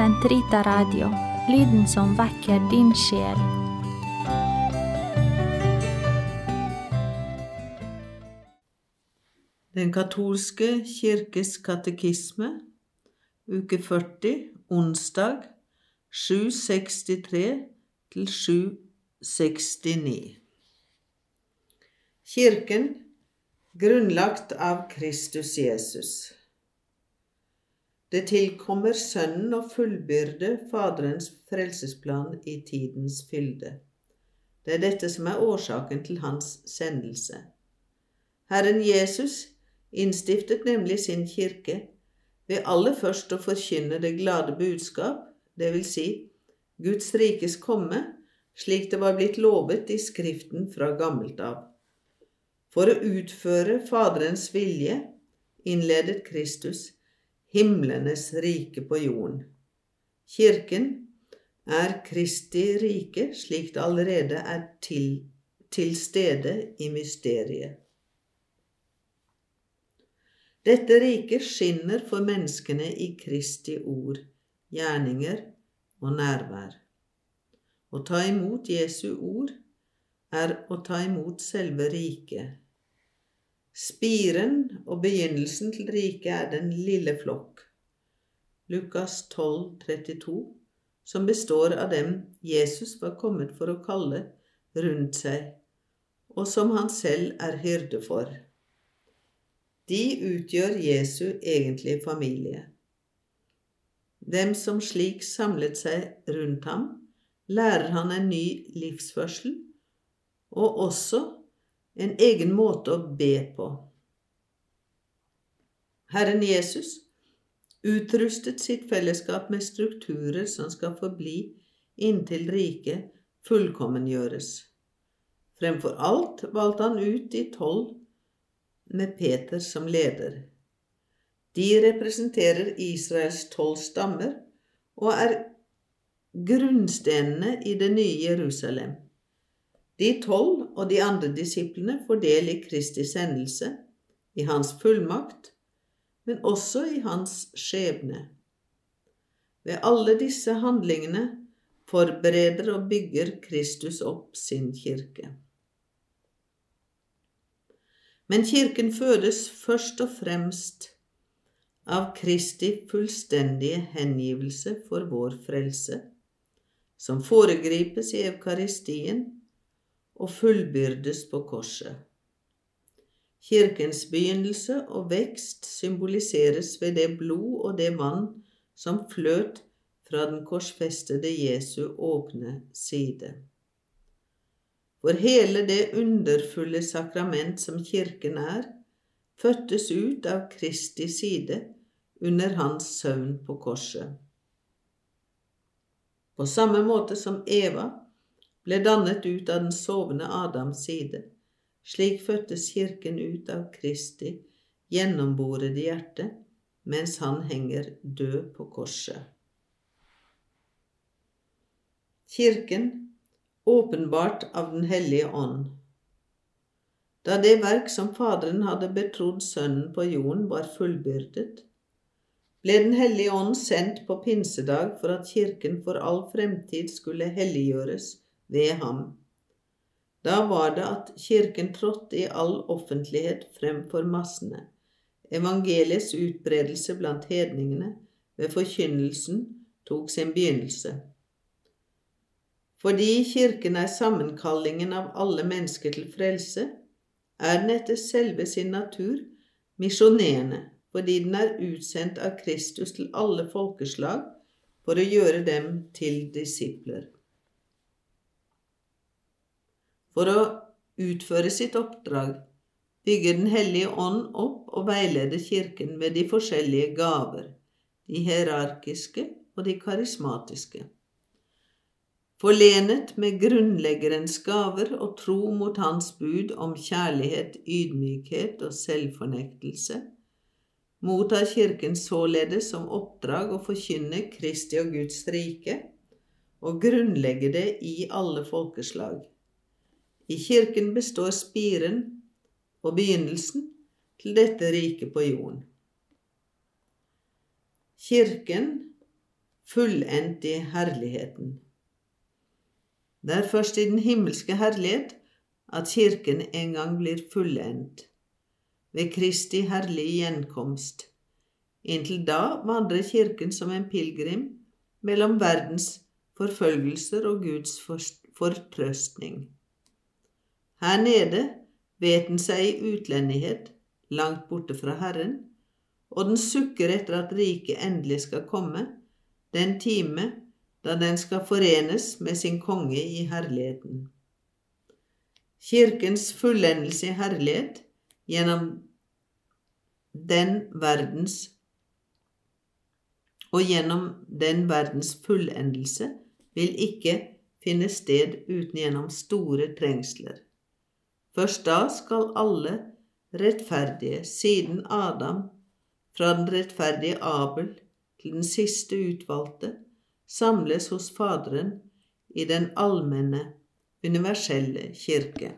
Sentrita Radio, lyden som vekker din sjel. Den katolske kirkes katekisme, uke 40, onsdag 763 til 769. Kirken grunnlagt av Kristus Jesus. Det tilkommer Sønnen å fullbyrde Faderens frelsesplan i tidens fylde. Det er dette som er årsaken til hans sendelse. Herren Jesus innstiftet nemlig sin kirke ved aller først å forkynne det glade budskap, det vil si Guds rikes komme, slik det var blitt lovet i Skriften fra gammelt av. For å utføre Faderens vilje innledet Kristus himlenes rike på jorden. Kirken er Kristi rike slik det allerede er til, til stede i mysteriet. Dette riket skinner for menneskene i Kristi ord, gjerninger og nærvær. Å ta imot Jesu ord er å ta imot selve riket. Spiren og begynnelsen til riket er den lille flokk, Lukas 12, 32, som består av dem Jesus var kommet for å kalle rundt seg, og som han selv er hyrde for. De utgjør Jesu egentlige familie. Dem som slik samlet seg rundt ham, lærer han en ny livsførsel og også en egen måte å be på. Herren Jesus utrustet sitt fellesskap med strukturer som skal forbli inntil riket fullkommengjøres. Fremfor alt valgte han ut de tolv med Peter som leder. De representerer Israels tolv stammer og er grunnstenene i det nye Jerusalem. De tolv og de andre disiplene får del i Kristi sendelse, i hans fullmakt, men også i hans skjebne. Ved alle disse handlingene forbereder og bygger Kristus opp sin kirke. Men Kirken fødes først og fremst av Kristi fullstendige hengivelse for vår frelse, som foregripes i Eukaristien og fullbyrdes på korset. Kirkens begynnelse og vekst symboliseres ved det blod og det vann som fløt fra den korsfestede Jesu åpne side. For hele det underfulle sakrament som Kirken er, fødtes ut av Kristi side under hans søvn på korset. På samme måte som Eva ble dannet ut av den sovende Adams side, slik fødtes Kirken ut av Kristi gjennomborede hjerte mens han henger død på korset. Kirken åpenbart av Den hellige ånd. Da det verk som Faderen hadde betrodd Sønnen på jorden, var fullbyrdet, ble Den hellige ånd sendt på pinsedag for at Kirken for all fremtid skulle helliggjøres ved ham. Da var det at Kirken trådte i all offentlighet fremfor massene. Evangeliets utbredelse blant hedningene ved forkynnelsen tok sin begynnelse. Fordi Kirken er sammenkallingen av alle mennesker til frelse, er den etter selve sin natur misjonerende, fordi den er utsendt av Kristus til alle folkeslag for å gjøre dem til disipler. For å utføre sitt oppdrag bygger Den hellige ånd opp og veileder Kirken med de forskjellige gaver, de hierarkiske og de karismatiske forlenet med grunnleggerens gaver og tro mot hans bud om kjærlighet, ydmykhet og selvfornektelse, mottar Kirken således som oppdrag å forkynne Kristi og Guds rike og grunnlegge det i alle folkeslag. I Kirken består spiren og begynnelsen til dette riket på jorden. Kirken fullendt i herligheten. Det er først i den himmelske herlighet at Kirken en gang blir fullendt, ved Kristi herlige gjenkomst. Inntil da vandrer Kirken som en pilegrim mellom verdens forfølgelser og Guds fortrøstning. Her nede vet den seg i utlendighet, langt borte fra Herren, og den sukker etter at riket endelig skal komme, den time da den skal forenes med sin konge i herligheten. Kirkens fullendelse i herlighet gjennom den verdens og gjennom den verdens fullendelse vil ikke finne sted uten gjennom store trengsler. Først da skal alle rettferdige, siden Adam, fra den rettferdige Abel til den siste utvalgte, samles hos Faderen i den allmenne, universelle kirke.